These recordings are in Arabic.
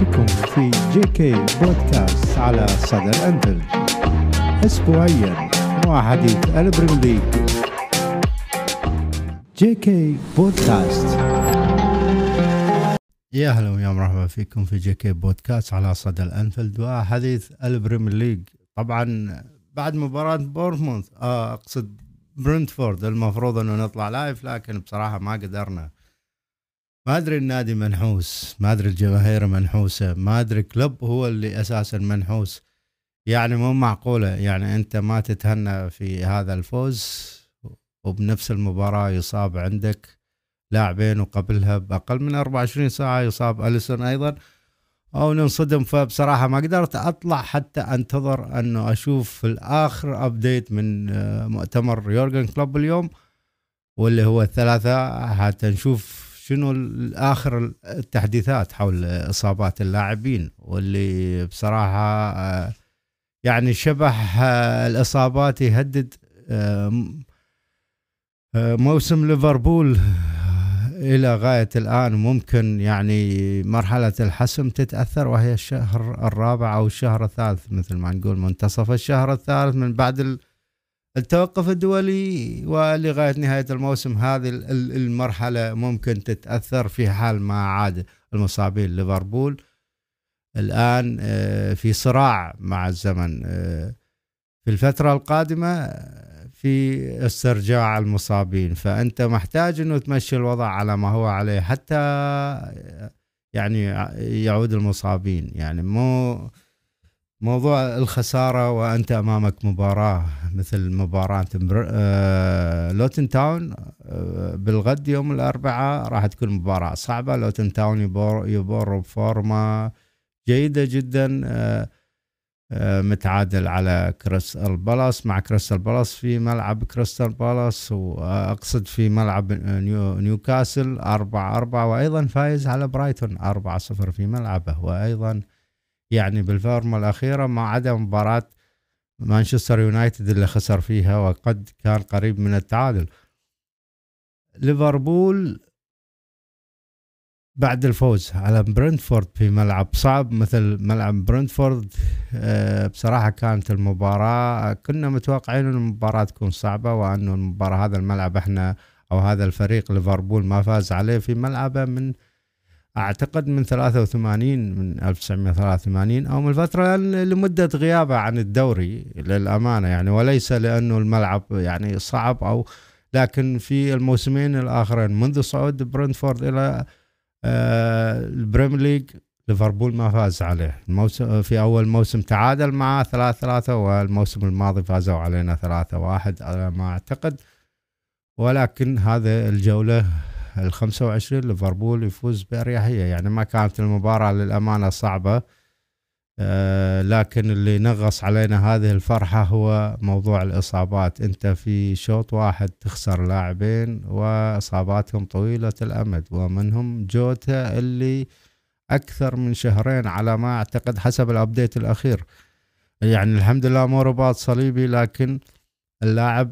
بكم في جي كي بودكاست على صدى الأنفيلد أسبوعيا مع حديث البريم جي كي بودكاست يا أهلا ويا مرحبا فيكم في جي كي بودكاست على صدى الانفيلد وحديث البريم ليج. طبعا بعد مباراة بورنموث آه أقصد برنتفورد المفروض إنه نطلع live لكن بصراحة ما قدرنا. ما أدري النادي منحوس ما أدري الجماهير منحوسة ما أدري كلوب هو اللي أساسا منحوس. يعني مو معقولة يعني أنت ما تتهنى في هذا الفوز وبنفس المباراة يصاب عندك لاعبين وقبلها بأقل من 24 ساعة يصاب أليسون أيضا. أو ننصدم فبصراحة ما قدرت أطلع حتى أنتظر أنه أشوف آخر update من آه، مؤتمر يورجن كلوب اليوم واللي هو الثلاثة. حتى نشوف شنو آخر التحديثات حول إصابات اللاعبين واللي بصراحة آه، يعني شبه آه، الإصابات يهدد آه، موسم ليفربول إلى غاية الآن. ممكن يعني مرحلة الحسم تتأثر وهي الشهر الرابع أو الشهر الثالث مثل ما نقول منتصف الشهر الثالث من بعد التوقف الدولي ولغاية نهاية الموسم هذه المرحلة ممكن تتأثر في حال ما عاد المصابين ليفربول. الآن آه، في صراع مع الزمن آه، في الفترة القادمة في استرجاع المصابين. فأنت محتاج إنه تمشي الوضع على ما هو عليه حتى يعني يعود المصابين. يعني مو موضوع الخسارة وأنت أمامك مباراة مثل مباراة آه، لوتن تاون آه، بالغد يوم الأربعاء راح تكون مباراة صعبة. لوتن تاون يمر, يمر بفورمة جيدة جدا آه، متعادل على كريستال بالاس مع كريستال بالاس في ملعب كريستال بالاس وأقصد في ملعب نيو نيوكاسل أربعة أربعة وأيضا فايز على برايتون أربعة صفر في ملعبه وأيضا يعني بالفورمة الأخيرة ما عدا مباراة مانشستر يونايتد اللي خسر فيها وقد كان قريب من التعادل. ليفربول بعد الفوز على برنتفورد في ملعب صعب مثل ملعب برنتفورد آه، بصراحة كانت المباراة كنا متوقعين أن المباراة تكون صعبة وأنه المباراة هذا الملعب إحنا أو هذا الفريق ليفربول ما فاز عليه في ملعبه من أعتقد من 83 من 1983 أو من الفترة لمدة غيابه عن الدوري للأمانة يعني وليس لأنه الملعب يعني صعب أو لكن في الموسمين الآخرين منذ صعود برنتفورد إلى آه، ال Premier League ليفربول ما فاز عليه. الموسم في أول موسم تعادل معه 3 3 والموسم الماضي فازوا علينا 3 1 على ما أعتقد. ولكن هذا الجولة ال 25 ليفربول يفوز باريحيه يعني ما كانت المباراة للأمانة صعبة. آه لكن اللي نغص علينا هذه الفرحة هو موضوع الإصابات. أنت في شوط واحد تخسر لاعبين وإصاباتهم طويلة الأمد ومنهم جوتا اللي أكثر من شهرين على ما أعتقد حسب الأبديت الأخير. يعني الحمد لله مو رباط صليبي لكن اللاعب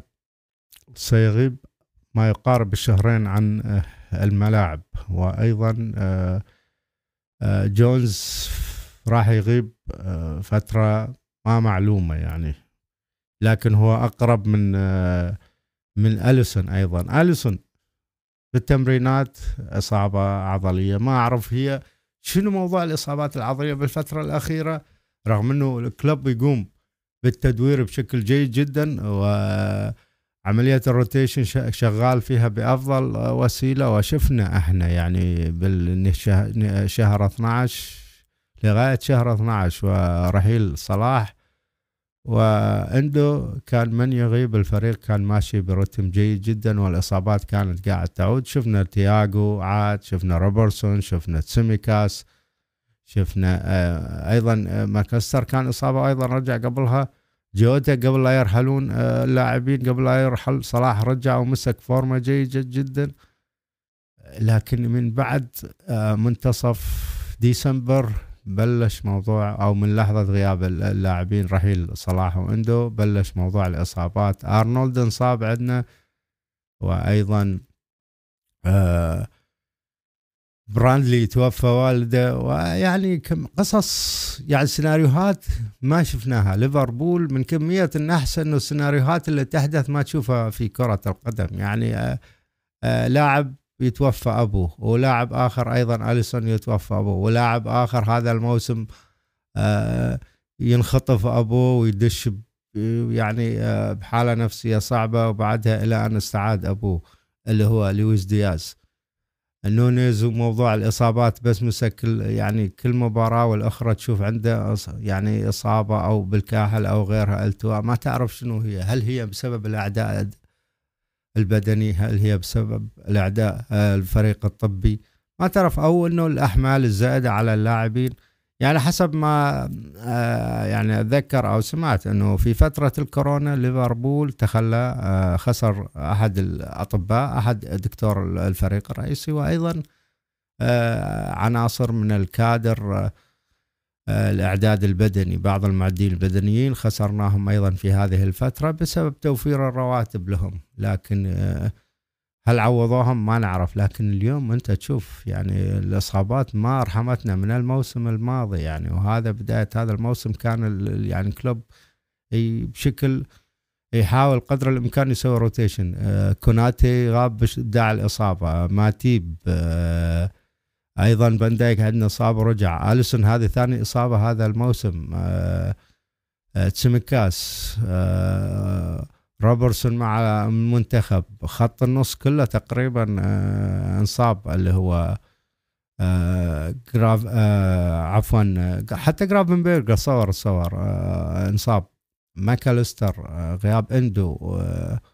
سيغيب ما يقارب الشهرين عن آه، الملاعب. وأيضا آه، آه، جونز راح يغيب فترة ما معلومة يعني. لكن هو أقرب من من أليسون أيضا. أليسون في التمرينات إصابة عضلية. ما أعرف هي شنو موضوع الإصابات العضلية بالفترة الأخيرة رغم إنه الكلوب يقوم بالتدوير بشكل جيد جدا. و عملية ال rotation شغال فيها بأفضل وسيلة وشفنا إحنا يعني بالشهر 12 لغاية شهر 12 ورحيل صلاح وعنده كان من يغيب الفريق كان ماشي برتم جيد جدا والإصابات كانت قاعد تعود. شفنا تياغو عاد شفنا روبرتسون شفنا تسيميكاس شفنا آه، أيضا آه، ماكستر كان إصابة أيضا رجع قبلها. جوتا قبل لا يرحلون آه، اللاعبين قبل لا يرحل. صلاح رجع ومسك فورمة جيدة جدا. لكن من بعد آه، منتصف ديسمبر بلش موضوع أو من لحظة غياب اللاعبين رحيل صلاح وإندو بلش موضوع الإصابات. أرنولد انصاب عندنا وأيضا آه براندلي توفى والده ويعني كم قصص يعني سيناريوهات ما شفناها. ليفربول من كمية النحس إنه السيناريوهات اللي تحدث ما تشوفها في كرة القدم. يعني آآ آآ لاعب يتوفى أبوه ولاعب آخر أيضا أليسون يتوفى أبوه ولاعب آخر هذا الموسم ينخطف أبوه ويدش يعني بحالة نفسية صعبة وبعدها إلى أن استعاد أبوه اللي هو لويس دياز. نونيز وموضوع الإصابات بس مسكل يعني كل مباراة والأخرى تشوف عنده يعني إصابة أو بالكاحل أو غيرها التواء ما تعرف شنو هي. هل هي بسبب الأعداء البدني؟ هل هي بسبب الأعداء الفريق الطبي؟ ما تعرف. أو إنه الأحمال الزائدة على اللاعبين يعني حسب ما آه، يعني أتذكر أو سمعت إنه في فترة الكورونا ليفربول تخلى آه، خسر أحد الأطباء أحد دكتور الفريق الرئيسي وأيضا آه، عناصر من الكادر الإعداد البدني بعض المعدين البدنيين خسرناهم أيضا في هذه الفترة بسبب توفير الرواتب لهم لكن هل عوضوهم؟ ما نعرف لكن اليوم أنت تشوف يعني الإصابات ما رحمتنا من الموسم الماضي يعني وهذا بداية هذا الموسم كان يعني كلوب بشكل يحاول قدر الإمكان يسوي rotation. آه كوناتي غاب داعي الإصابة. ماتيب آه أيضا فان دايك عندنا إصابة رجع. أليسون هذه ثاني إصابة هذا الموسم. آه تسمكاس آه روبرتسون مع المنتخب خط النص كله تقريبا آه، انصاب اللي هو آه، جراف آه، عفوا حتى جرافنبرغ تصور تصور انصاب. ماكاليستر غياب اندو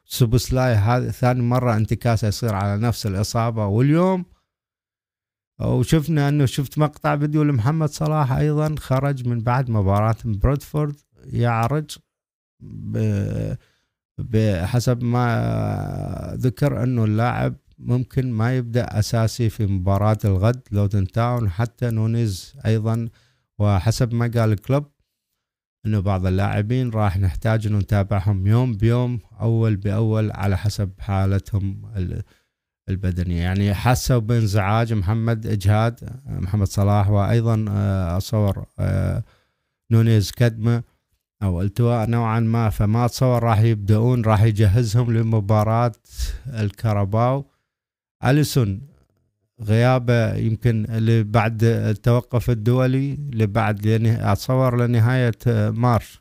سوبوسلاي هذه ثاني مرة انتكاسه يصير على نفس الإصابة. واليوم وشفنا أنه شفت مقطع فيديو لمحمد صلاح أيضا خرج من بعد مباراة برنتفورد يعرج بحسب ما ذكر انه اللاعب ممكن ما يبدأ أساسي في مباراة الغد لوتن تاون حتى نونيز أيضا. وحسب ما قال الكلوب إنه بعض اللاعبين راح نحتاج إنه نتابعهم يوم بيوم أول بأول على حسب حالتهم البدنية. يعني حسوا بانزعاج محمد إجهاد محمد صلاح وأيضا آه، أتصور آه، نونيز كدمة. أو التواء نوعا ما فما اتصور راح يبدأون راح يجهزهم لمباراة الكاراباو. أليسون غيابه يمكن بعد التوقف الدولي لبعد أتصور لنهاية مارس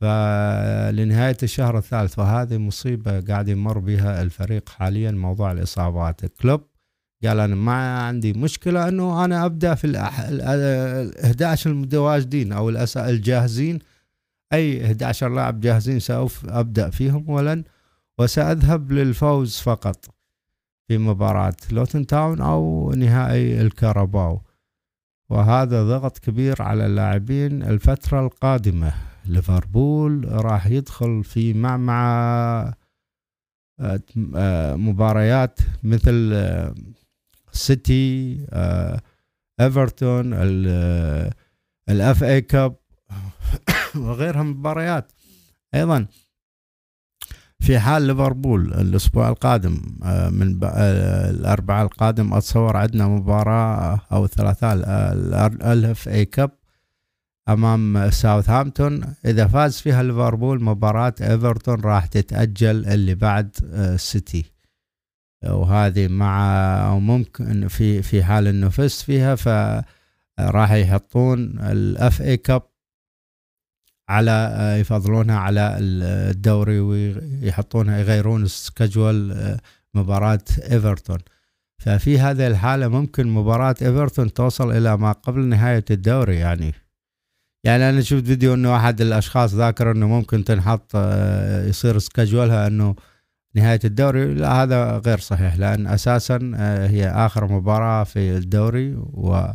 فلنهاية الشهر الثالث وهذه مصيبة قاعد يمر بها الفريق حاليا موضوع الإصابات. كلوب قال أنا ما عندي مشكلة أنه أنا أبدأ في ال 11 المتواجدين أو الجاهزين أي 11 لاعب جاهزين سوف أبدأ فيهم ولن وسأذهب للفوز فقط في مباراة لوتن تاون أو نهائي الكاراباو. وهذا ضغط كبير على اللاعبين الفترة القادمة. ليفربول راح يدخل في معمعة آه، مباريات مثل آه، سيتي آه، إيفرتون ال FA Cup. وغيرها من المباريات أيضا في حال ليفربول الأسبوع القادم آه، من آه، الأربعاء القادم أتصور عندنا مباراة أو الثلاثاء ال FA Cup أمام ساوثهامبتون. إذا فاز فيها ليفربول مباراة إيفرتون راح تتأجل اللي بعد السيتي. آه، وهذه مع أو ممكن في في حال إنه فزت فيها فراح يحطون ال FA Cup على آه، يفضلونها على الدوري ويحطونها يغيرون سكجول آه، مباراة إيفرتون. ففي هذه الحالة ممكن مباراة إيفرتون توصل إلى ما قبل نهاية الدوري يعني. يعني أنا شفت فيديو إنه أحد الأشخاص ذاكر إنه ممكن تنحط آه، يصير سكجولها إنه نهاية الدوري. لا هذا غير صحيح لأن أساسا هي آخر مباراة في الدوري و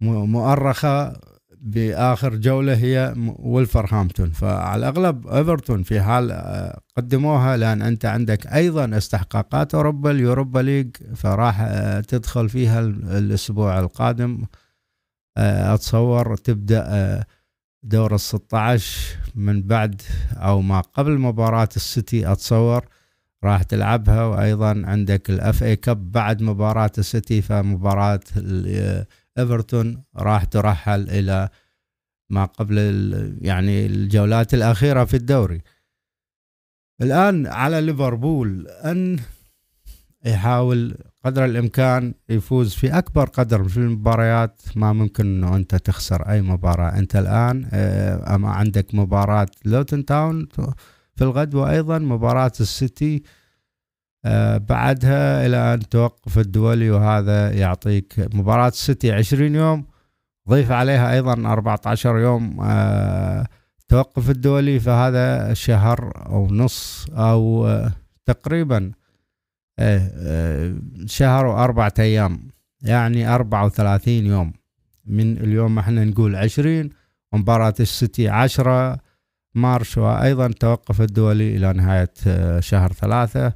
مؤخرة بآخر جولة هي ولفرهامبتون فعلى الأغلب ايفرتون في حال آه، قدموها لأن أنت عندك أيضا استحقاقات أوروبا ال Europa League فراح آه، تدخل فيها الأسبوع القادم. آه، أتصور تبدأ دور ال 16 من بعد أو ما قبل مباراة السيتي أتصور راح تلعبها. وأيضا عندك ال FA Cup بعد مباراة السيتي فمباراة إيفرتون راح ترحل إلى ما قبل يعني الجولات الأخيرة في الدوري. الآن على ليفربول أن يحاول قدر الإمكان يفوز في أكبر قدر في المباريات. ما ممكن انه أنت تخسر أي مباراة. أنت الآن آه، أما عندك مباراة لوتن تاون في الغد وأيضا مباراة السيتي بعدها إلى أن توقف الدولي وهذا يعطيك مباراة السيتي 20 يوم ضيف عليها أيضا 14 يوم آه، توقف الدولي فهذا شهر أو نص أو تقريبا إيه, إيه، شهر وأربعة أيام يعني أربعة وثلاثين يوم. من اليوم إحنا نقول عشرين ومباراة السيتي عشرة مارش وأيضا توقف الدولي إلى نهاية آه، شهر ثلاثة.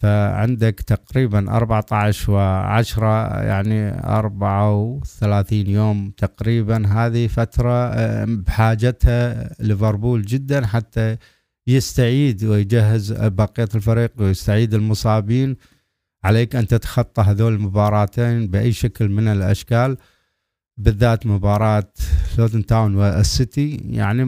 فعندك تقريبا أربعة عشر وعشرة يعني أربعة وثلاثين يوم تقريبا. هذه فترة آه، بحاجتها ليفربول جدا حتى يستعيد ويجهز بقية الفريق ويستعيد المصابين. عليك أن تتخطى هذول المباراتين بأي شكل من الأشكال. بالذات مباراة لودن تاون والسيتي. يعني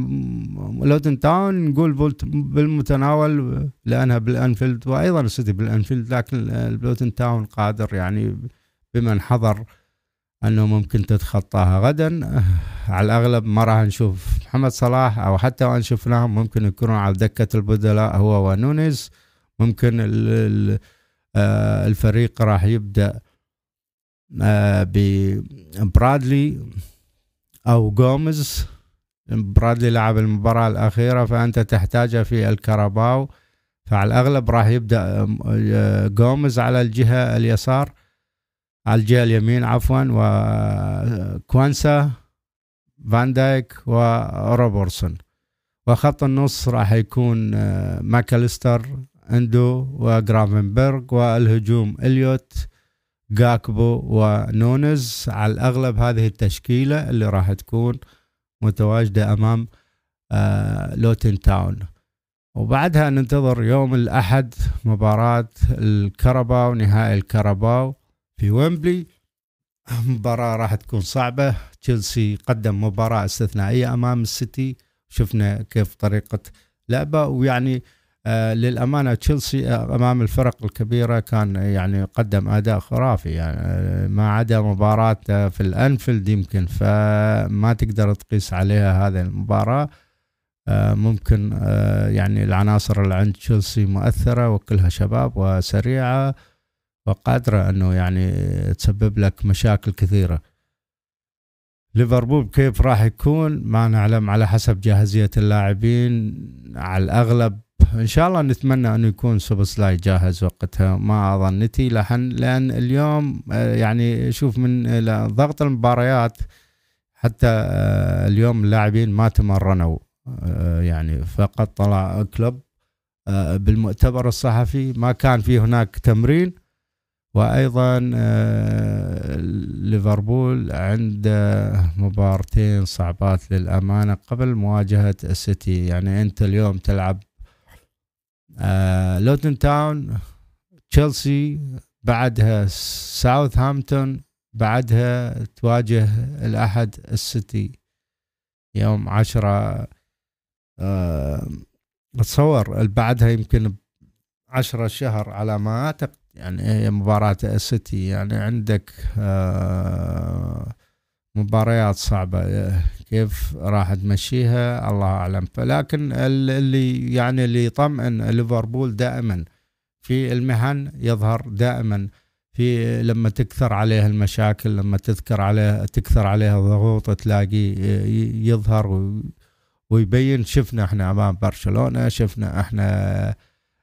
لوتن تاون نقول بالمتناول لأنها بالأنفيلد وأيضا السيتي بالأنفيلد لكن لوتن تاون قادر يعني بمن حضر أنه ممكن تتخطاها. غدا على الأغلب ما راح نشوف محمد صلاح أو حتى وان شفناهم ممكن يكونوا على دكة البدلاء هو ونونيز. ممكن آه، الفريق راح يبدأ آه، ببرادلي أو جوميز برادلي لعب المباراة الأخيرة فأنت تحتاجه في الكاراباو فعلى الأغلب راح يبدأ آه، جوميز على الجهة اليسار على الجهة اليمين عفوا وكوانسا فان دايك وروبرتسون وخط النص راح يكون آه، ماكاليستر إندو وجرافنبرغ والهجوم إليوت. جاكبو ونونيز على الاغلب هذه التشكيله اللي راح تكون متواجدة أمام آه، لوتن تاون وبعدها ننتظر يوم الأحد مباراة الكاراباو نهائي الكاراباو في ويمبلي مباراة راح تكون صعبة. تشيلسي قدم مباراة استثنائية أمام السيتي شفنا كيف طريقة لعبه ويعني آه للأمانة تشيلسي آه، أمام الفرق الكبيرة كان يعني قدم أداء خرافي يعني آه ما عدا مباراة في الأنفيلد يمكن فما تقدر تقيس عليها هذه المباراة. آه ممكن يعني العناصر اللي عند تشيلسي مؤثرة وكلها شباب وسريعة وقادرة أنه يعني تسبب لك مشاكل كثيرة. ليفربول كيف راح يكون؟ ما نعلم على حسب جاهزية اللاعبين على الأغلب إن شاء الله نتمنى أنه يكون سوبسلاي جاهز وقتها. ما أظنتي لحن لأن اليوم آه، يعني شوف من ضغط المباريات حتى آه، اليوم اللاعبين ما تمرنوا آه، يعني فقط طلع كلوب بالمؤتمر الصحفي. ما كان في هناك تمرين. وأيضا ليفربول عنده مبارتين صعبات للأمانة قبل مواجهة السيتي. يعني أنت اليوم تلعب آه، لوتن تاون تشيلسي بعدها ساوثهامبتون بعدها تواجه الأحد السيتي. يوم عشرة أه تصور بعدها يمكن عشرة شهر على ما أعتقد يعني مباراة السيتي. يعني عندك آه، مباريات صعبة كيف راح تمشيها؟ الله أعلم. لكن اللي يعني اللي يطمئن ليفربول دائما في المهن يظهر دائما. في لما تكثر عليه المشاكل لما تذكر عليه تكثر عليها الضغوط تلاقيه يظهر ويبين. شفنا إحنا أمام برشلونة شفنا إحنا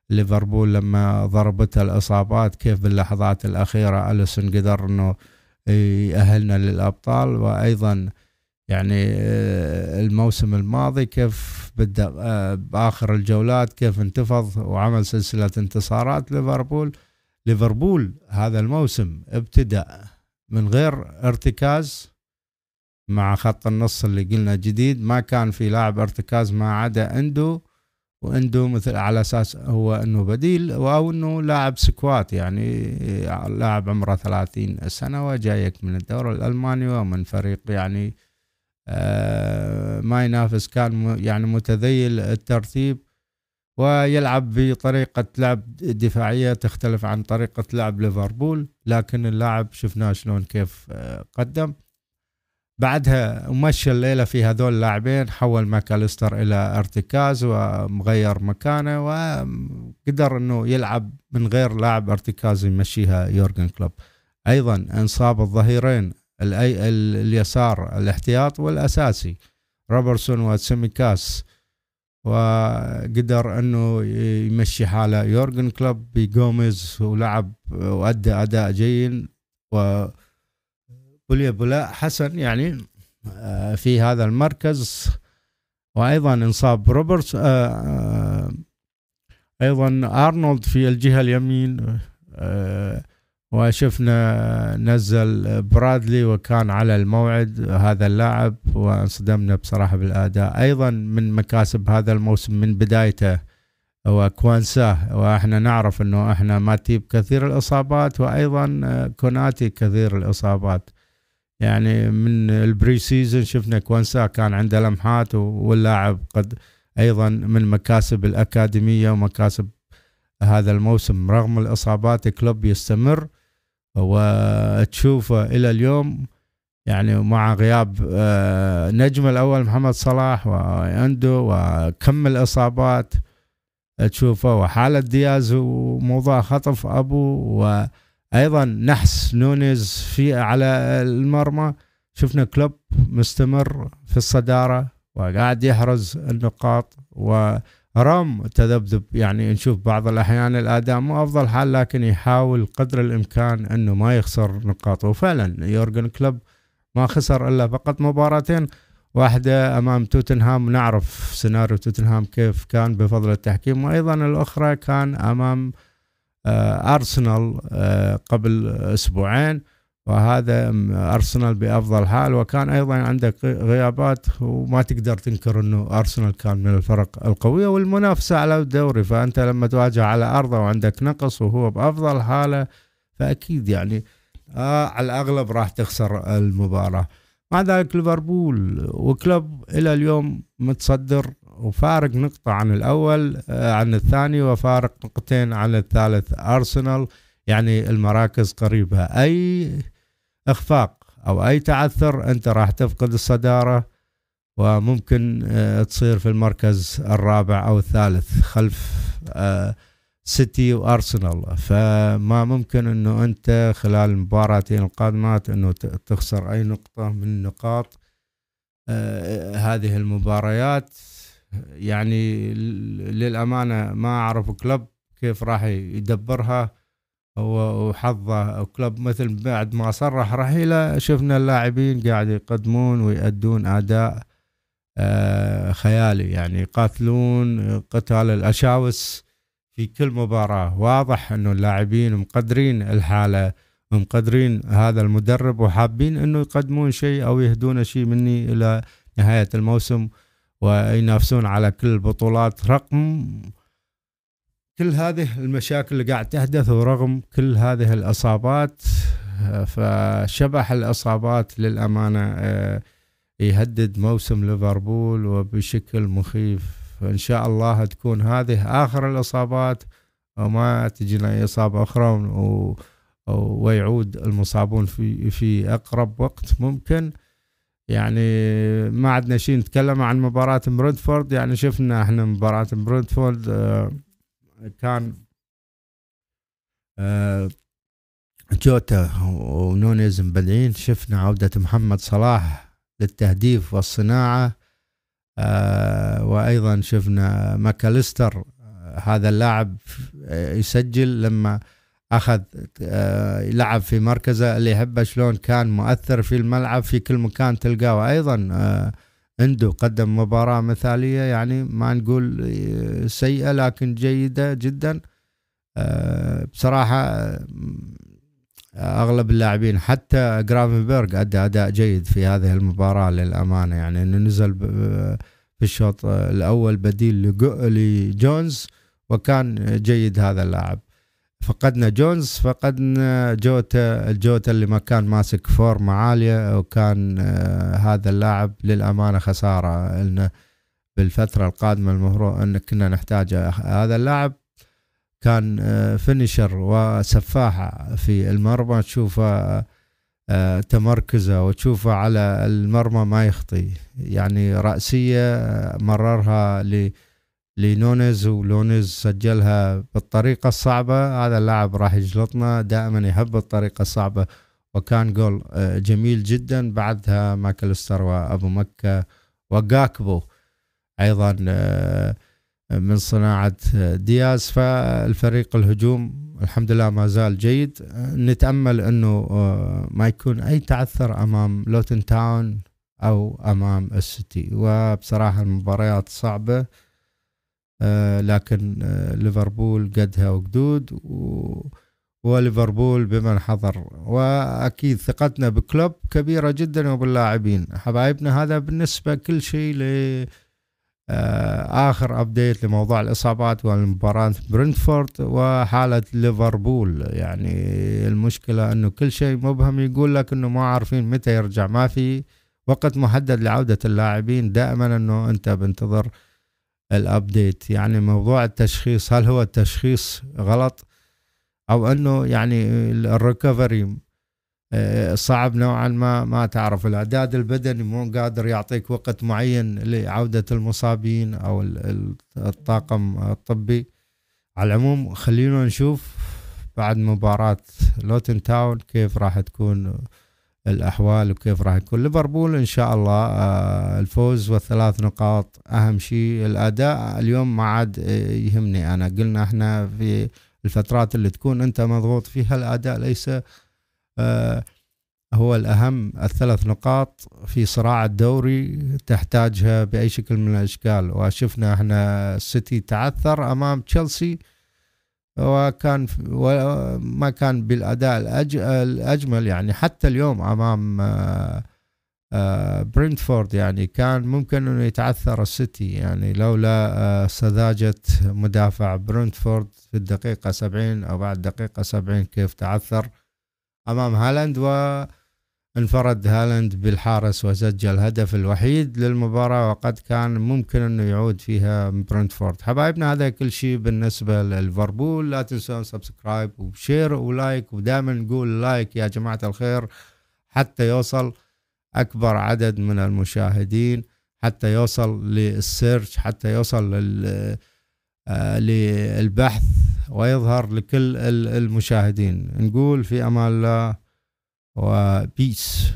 ليفربول لما ضربتها الإصابات كيف باللحظات الأخيرة أليسون قدر إنه يأهلنا للأبطال وأيضا يعني آه، الموسم الماضي كيف بدأ آه، بآخر الجولات كيف انتفض وعمل سلسلة انتصارات ليفربول. ليفربول هذا الموسم ابتدأ من غير ارتكاز مع خط النص اللي قلنا جديد. ما كان في لاعب ارتكاز ما عدا إندو. واندو مثل على أساس هو إنه بديل أو إنه لاعب سكوات يعني لاعب عمره 30 سنة وجايك من الدوري الألماني ومن فريق يعني آه، ما ينافس كان يعني متذيل الترتيب ويلعب بطريقة لعب دفاعية تختلف عن طريقة لعب ليفربول لكن اللاعب شفناه شلون كيف آه، قدم. بعدها مشى الليلة في هذول اللاعبين حول ماكاليستر إلى ارتكاز ومغير مكانه وقدر إنه يلعب من غير لاعب ارتكاز يمشيها يورجن كلوب. أيضا إنصاب الظهيرين اليسار الاحتياط والأساسي روبرتسون وسيميكاس وقدر إنه يمشي حاله يورجن كلوب. بجوميز ولعب وأدى أداء جيد و بليا بولاء حسن يعني آه، في هذا المركز. وأيضا إنصاب روبرتس آه، آه، أيضا أرنولد في الجهة اليمين وشفنا نزل برادلي وكان على الموعد هذا اللاعب وانصدمنا بصراحة بالأداء. أيضا من مكاسب هذا الموسم من بدايته هو كوانسا وإحنا نعرف إنه إحنا ماتيب كثير الإصابات وأيضا كوناتي كثير الإصابات. يعني من ال pre-season شفنا كوانسا كان عنده لمحات واللاعب قد أيضا من مكاسب الأكاديمية ومكاسب هذا الموسم. رغم الإصابات كلوب يستمر وتشوفه إلى اليوم يعني مع غياب آه، نجم الأول محمد صلاح وعنده وكم الإصابات تشوفه وحالة دياز وموضوع خطف أبو وأيضا نحس نونيز في على المرمى. شفنا كلوب مستمر في الصدارة وقاعد يحرز النقاط و رام تذبذب. يعني نشوف بعض الأحيان الأداء مو أفضل حال لكن يحاول قدر الإمكان أنه ما يخسر نقاطه وفعلا يورجن كلوب ما خسر إلا فقط مباراتين. واحدة أمام توتنهام. نعرف سيناريو توتنهام كيف كان بفضل التحكيم. وأيضا الأخرى كان أمام أرسنال آه، قبل أسبوعين وهذا أرسنال بأفضل حال. وكان أيضا عندك غيابات وما تقدر تنكر إنه أرسنال كان من الفرق القوية والمنافسة على الدوري. فأنت لما تواجه على أرضه وعندك نقص وهو بأفضل حالة فأكيد يعني آه على الأغلب راح تخسر المباراة. مع ذلك ليفربول وكلوب إلى اليوم متصدر وفارق نقطة عن الأول آه عن الثاني وفارق نقطتين عن الثالث. أرسنال يعني المراكز قريبة. أي إخفاق أو أي تعثر أنت راح تفقد الصدارة وممكن آه، تصير في المركز الرابع أو الثالث خلف آه، سيتي وأرسنال. فما ممكن إنه أنت خلال المباراتين القادمات إنه تخسر أي نقطة من نقاط آه، هذه المباريات. يعني للأمانة ما أعرف كلب كيف راح يدبرها. وحظه كلوب مثل بعد ما صرح رحيله شفنا اللاعبين قاعد يقدمون ويأدون أداء آه، خيالي. يعني يقاتلون قتال الأشاوس في كل مباراة. واضح أنه اللاعبين مقدرين الحالة ومقدرين هذا المدرب وحابين أنه يقدمون شيء أو يهدون شيء مني إلى نهاية الموسم. وينافسون على كل البطولات رقم كل هذه المشاكل اللي قاعد تحدث ورغم كل هذه الإصابات فشبح الإصابات للأمانة آه، يهدد موسم ليفربول وبشكل مخيف. فإن شاء الله تكون هذه آخر الإصابات وما تجينا إصابة أخرى ويعود المصابون في في أقرب وقت ممكن. يعني ما عندنا شيء نتكلم عن مباراة برنتفورد. يعني شفنا إحنا مباراة برنتفورد آه، كان آه، جوتا ونونيز مبدعين. شفنا عودة محمد صلاح للتهديف والصناعة آه، وأيضا شفنا ماكاليستر هذا اللاعب يسجل لما أخذ آه، لعب في مركزه اللي يحبه شلون كان مؤثر في الملعب في كل مكان تلقاه. أيضا عنده قدم مباراة مثالية يعني ما نقول آه، سيئة لكن جيدة جدا. آه، بصراحة آه، أغلب اللاعبين حتى جرافنبرغ أدى أداء جيد في هذه المباراة للأمانة. يعني إنه نزل في الشوط الأول بديل لجونز وكان جيد هذا اللاعب. فقدنا جونز فقدنا جوتا الجوتا اللي ما كان ماسك form ه عالية وكان آه، هذا اللاعب للأمانة خسارة. لنا بالفترة القادمة المفروض أن كنا نحتاج هذا اللاعب كان finisher آه، وسفاحة في المرمى. تشوفه آه، تمركزه وتشوفه على المرمى ما يخطي. يعني رأسية مررها ل لنونيز ونونيز سجلها بالطريقة الصعبة. هذا اللاعب راح يجلطنا دائما يحب الطريقة الصعبة وكان جول آه، جميل جدا. بعدها ماكلستر وأبو مكة وجاكبو أيضا آه، من صناعة دياز. فالفريق الهجوم الحمد لله ما زال جيد. نتأمل آه، ما يكون أي تعثر أمام لوتن تاون أو أمام السيتي. وبصراحة المباريات صعبة. آه، لكن آه، ليفربول قدها وقدود وليفربول بمن حضر. وأكيد ثقتنا بكلوب كبيرة جدا وباللاعبين. حبايبنا هذا بالنسبة كل شيء ل آه، آخر update لموضوع الإصابات والمباراة برنتفورد وحالة ليفربول. يعني المشكلة إنه كل شيء مبهم يقول لك إنه ما عارفين متى يرجع. ما في وقت محدد لعودة اللاعبين. دائما إنه أنت بنتظر ال update يعني موضوع التشخيص هل هو التشخيص غلط؟ أو أنه يعني ال recovery آه، صعب نوعا ما ما تعرف. الإعداد البدني مو قادر يعطيك وقت معين لعودة المصابين أو الطاقم الطبي. على العموم خلينا نشوف بعد مباراة لوتن تاون كيف راح تكون الأحوال وكيف راح يكون. ليفربول إن شاء الله آه، الفوز والثلاث نقاط أهم شيء. الأداء اليوم ما عاد آه، يهمني أنا. قلنا إحنا في الفترات اللي تكون أنت مضغوط فيها الأداء ليس آه، هو الأهم. الثلاث نقاط في صراع الدوري تحتاجها بأي شكل من الأشكال. وشفنا إحنا السيتي تعثر أمام تشيلسي. وكان ما كان بالأداء الأجمل يعني. حتى اليوم أمام آه، آه، برنتفورد يعني كان ممكن إنه يتعثر السيتي يعني. لولا آه، سذاجة مدافع برنتفورد في الدقيقة 70 أو بعد دقيقة 70 كيف تعثر أمام هالاند. و انفرد هالاند بالحارس وسجل الهدف الوحيد للمباراة وقد كان ممكن أنه يعود فيها برنتفورد. حبايبنا هذا كل شيء بالنسبة لليفربول لا تنسون subscribe و share و like ودائما نقول like يا جماعة الخير حتى يوصل أكبر عدد من المشاهدين حتى يوصل للسيرش حتى يوصل آه، للبحث ويظهر لكل المشاهدين. نقول في أمان الله or uh, øh, beats.